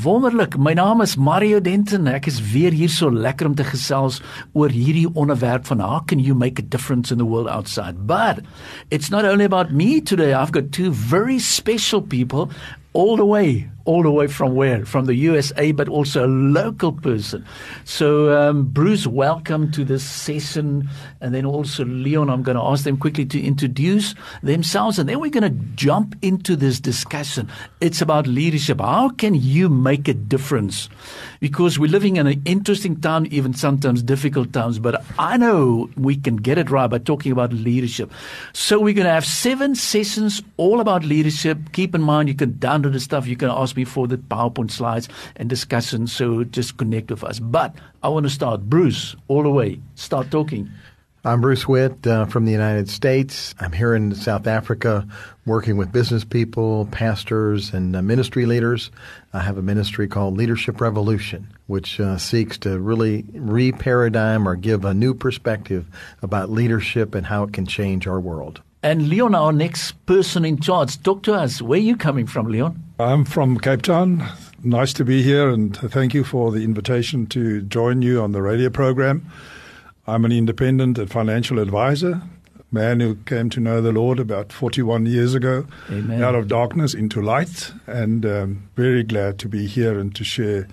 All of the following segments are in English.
Wonderlik. My naam is Mario Denton. Ek is weer hier so lekker om te gesels oor hierdie onderwerp van how can you make a difference in the world outside. But it's not only about me today. I've got two very special people all the way, all the way from where? From the USA, but also a local person. So, um, Bruce, welcome to this session. And then also Leon, I'm going to ask them quickly to introduce themselves. And then we're going to jump into this discussion. It's about leadership. How can you make a difference? Because we're living in an interesting time, even sometimes difficult times. But I know we can get it right by talking about leadership. So we're going to have seven sessions all about leadership. Keep in mind, you can download the stuff. You can ask me for the PowerPoint slides and discussion. So just connect with us. But I want to start. Bruce, all the way. Start talking. I'm Bruce Witt uh, from the United States. I'm here in South Africa working with business people, pastors, and uh, ministry leaders. I have a ministry called Leadership Revolution, which uh, seeks to really re-paradigm or give a new perspective about leadership and how it can change our world. And Leon, our next person in charge, talk to us. Where are you coming from, Leon? I'm from Cape Town. Nice to be here, and thank you for the invitation to join you on the radio program. I'm an independent and financial advisor, man who came to know the Lord about 41 years ago, Amen. out of darkness into light, and um, very glad to be here and to share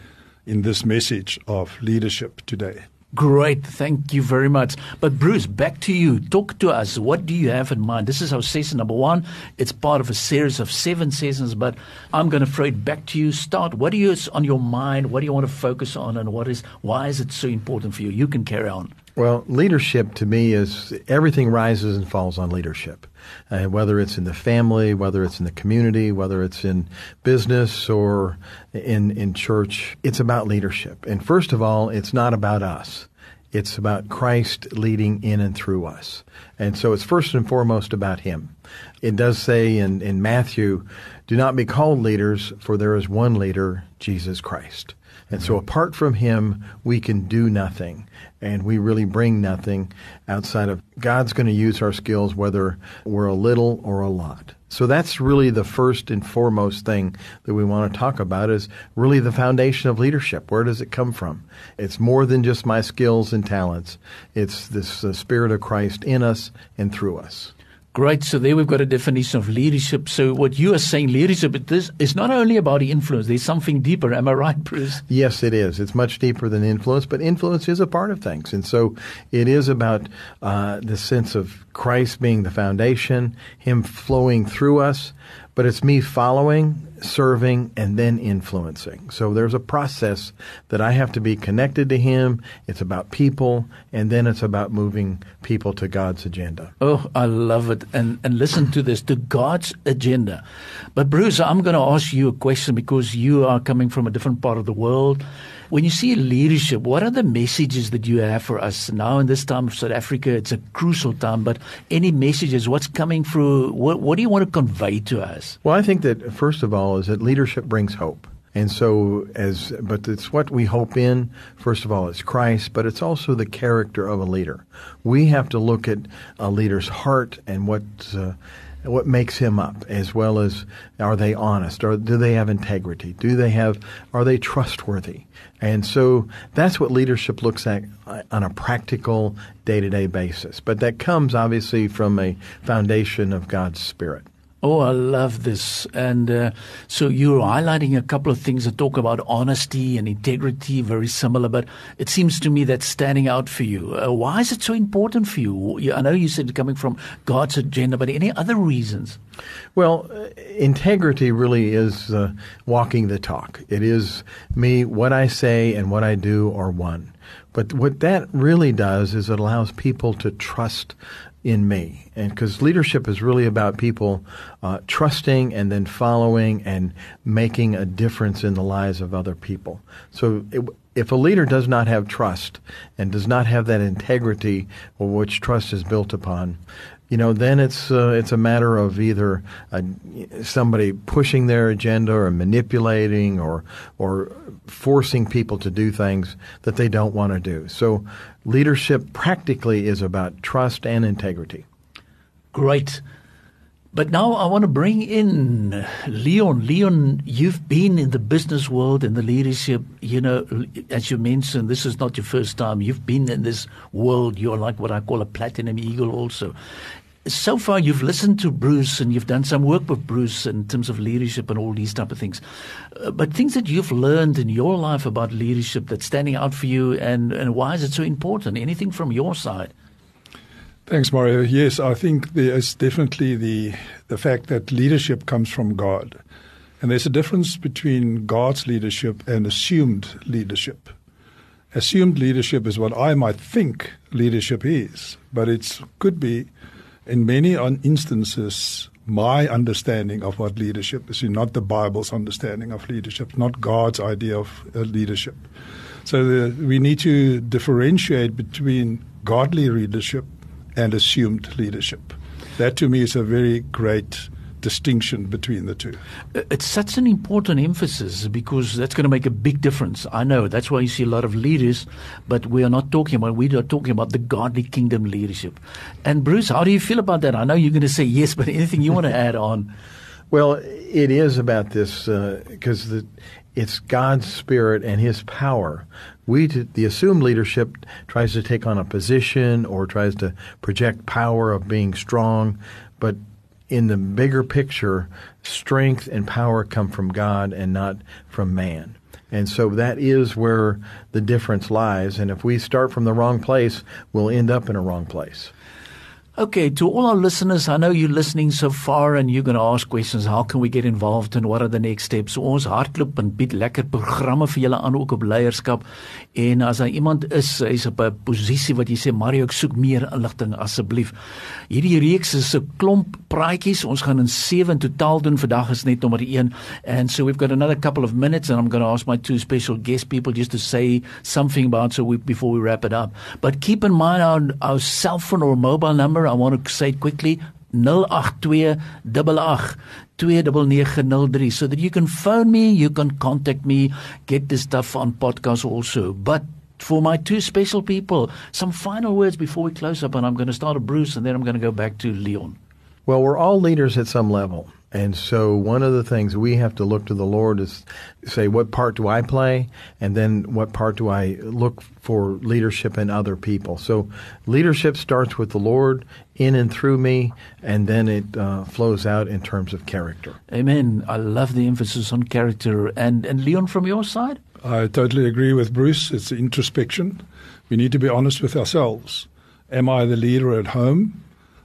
in this message of leadership today. Great, thank you very much. But Bruce, back to you. Talk to us. What do you have in mind? This is our session number one. It's part of a series of seven sessions, but I'm going to throw it back to you. Start. What you on your mind? What do you want to focus on, and what is why is it so important for you? You can carry on. Well, leadership to me is everything rises and falls on leadership. Uh, whether it's in the family, whether it's in the community, whether it's in business or in, in church, it's about leadership. And first of all, it's not about us. It's about Christ leading in and through us. And so it's first and foremost about Him. It does say in, in Matthew, do not be called leaders, for there is one leader, Jesus Christ. And so apart from him, we can do nothing. And we really bring nothing outside of God's going to use our skills, whether we're a little or a lot. So that's really the first and foremost thing that we want to talk about is really the foundation of leadership. Where does it come from? It's more than just my skills and talents. It's this uh, Spirit of Christ in us and through us. Great. So there we've got a definition of leadership. So what you are saying, leadership, this is not only about influence. There's something deeper. Am I right, Bruce? Yes, it is. It's much deeper than influence, but influence is a part of things, and so it is about uh, the sense of Christ being the foundation, Him flowing through us. But it's me following, serving, and then influencing. So there's a process that I have to be connected to Him. It's about people, and then it's about moving people to God's agenda. Oh, I love it. And and listen to this, to God's agenda. But Bruce, I'm going to ask you a question because you are coming from a different part of the world. When you see leadership, what are the messages that you have for us now in this time of South Africa? It's a crucial time, but any messages? What's coming through? What, what do you want to convey to us? Well, I think that first of all is that leadership brings hope. And so, as but it's what we hope in. First of all, it's Christ, but it's also the character of a leader. We have to look at a leader's heart and what uh, what makes him up, as well as are they honest, or do they have integrity? Do they have are they trustworthy? And so that's what leadership looks at uh, on a practical day to day basis. But that comes obviously from a foundation of God's Spirit. Oh, I love this. And uh, so you're highlighting a couple of things that talk about honesty and integrity, very similar, but it seems to me that's standing out for you. Uh, why is it so important for you? I know you said coming from God's agenda, but any other reasons? Well, uh, integrity really is uh, walking the talk. It is me, what I say and what I do are one. But what that really does is it allows people to trust in me. And because leadership is really about people uh, trusting and then following and making a difference in the lives of other people. So it, if a leader does not have trust and does not have that integrity of which trust is built upon, you know, then it's uh, it's a matter of either uh, somebody pushing their agenda or manipulating or or forcing people to do things that they don't want to do. So, leadership practically is about trust and integrity. Great. But now I want to bring in Leon. Leon, you've been in the business world and the leadership. You know, as you mentioned, this is not your first time. You've been in this world. You're like what I call a platinum eagle, also. So far, you've listened to Bruce and you've done some work with Bruce in terms of leadership and all these type of things. Uh, but things that you've learned in your life about leadership that's standing out for you, and, and why is it so important? Anything from your side? Thanks, Mario. Yes, I think there is definitely the the fact that leadership comes from God, and there's a difference between God's leadership and assumed leadership. Assumed leadership is what I might think leadership is, but it could be, in many instances, my understanding of what leadership is, not the Bible's understanding of leadership, not God's idea of uh, leadership. So the, we need to differentiate between godly leadership and assumed leadership. That to me is a very great distinction between the two. It's such an important emphasis because that's going to make a big difference. I know that's why you see a lot of leaders, but we are not talking about we are talking about the godly kingdom leadership. And Bruce, how do you feel about that? I know you're going to say yes, but anything you want to add on? Well, it is about this because uh, it's God's spirit and His power we, the assumed leadership, tries to take on a position or tries to project power of being strong, but in the bigger picture, strength and power come from God and not from man. And so that is where the difference lies. And if we start from the wrong place, we'll end up in a wrong place. Okay, to all our listeners, I know you're listening so far and you're going to ask questions. How can we get involved and what are the next steps? So ons hardloop en bied lekker programme vir julle aan ook op leierskap. En as daar iemand is, hy's op 'n posisie wat jy sê Mario, ek soek meer inligting asseblief. Hierdie reeks is 'n klomp praatjies. Ons gaan in 7 totaal doen. Vandag is net nommer 1. And so we've got another couple of minutes and I'm going to ask my two special guest people just to say something about so we, before we wrap it up. But keep in mind our, our cell phone or mobile number I want to say it quickly 082 29903 so that you can phone me, you can contact me, get this stuff on podcast also. But for my two special people, some final words before we close up, and I'm going to start with Bruce and then I'm going to go back to Leon. Well, we're all leaders at some level. And so one of the things we have to look to the Lord is say, what part do I play? And then what part do I look for leadership in other people? So leadership starts with the Lord in and through me, and then it uh, flows out in terms of character. Amen. I love the emphasis on character. And, and Leon, from your side? I totally agree with Bruce. It's introspection. We need to be honest with ourselves. Am I the leader at home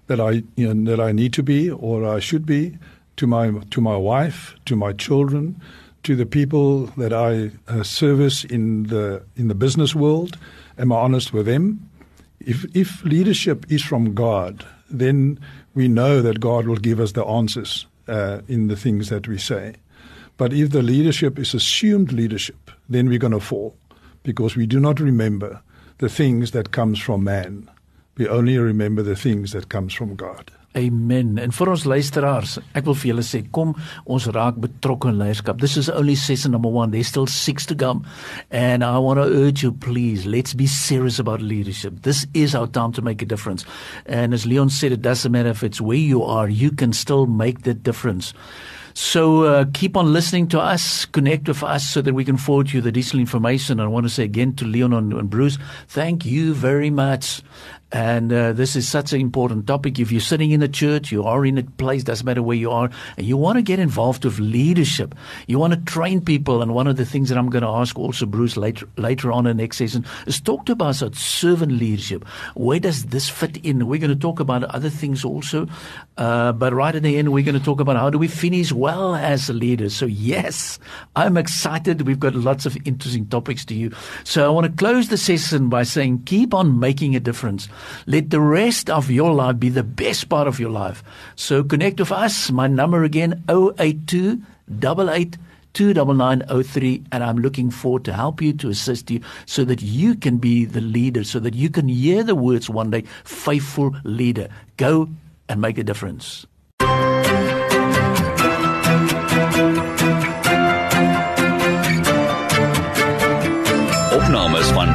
that I, you know, that I need to be or I should be? To my to my wife, to my children, to the people that I uh, service in the in the business world. Am I honest with them? If if leadership is from God, then we know that God will give us the answers uh, in the things that we say. But if the leadership is assumed leadership, then we're going to fall because we do not remember the things that comes from man. We only remember the things that comes from God. Amen. En vir ons luisteraars, ek wil vir julle sê, kom ons raak betrokke in leierskap. This is only session number 1. There's still 6 to come. And I want to urge you please, let's be serious about leadership. This is our time to make a difference. And as Leon said, it doesn't matter if it's where you are, you can still make the difference. So uh, keep on listening to us, connect with us so that we can forward you the additional information. And I want to say again to Leon and, and Bruce, thank you very much. And uh, this is such an important topic. If you're sitting in a church, you are in a place, doesn't matter where you are, and you want to get involved with leadership, you want to train people. And one of the things that I'm going to ask also Bruce later, later on in the next session is talk to us about servant leadership. Where does this fit in? We're going to talk about other things also. Uh, but right at the end, we're going to talk about how do we finish well as leaders. So yes, I'm excited. We've got lots of interesting topics to you. So I want to close the session by saying keep on making a difference. Let the rest of your life be the best part of your life. So connect with us. My number again 082 88 29903 and I'm looking forward to help you to assist you so that you can be the leader so that you can hear the words one day faithful leader go and make a difference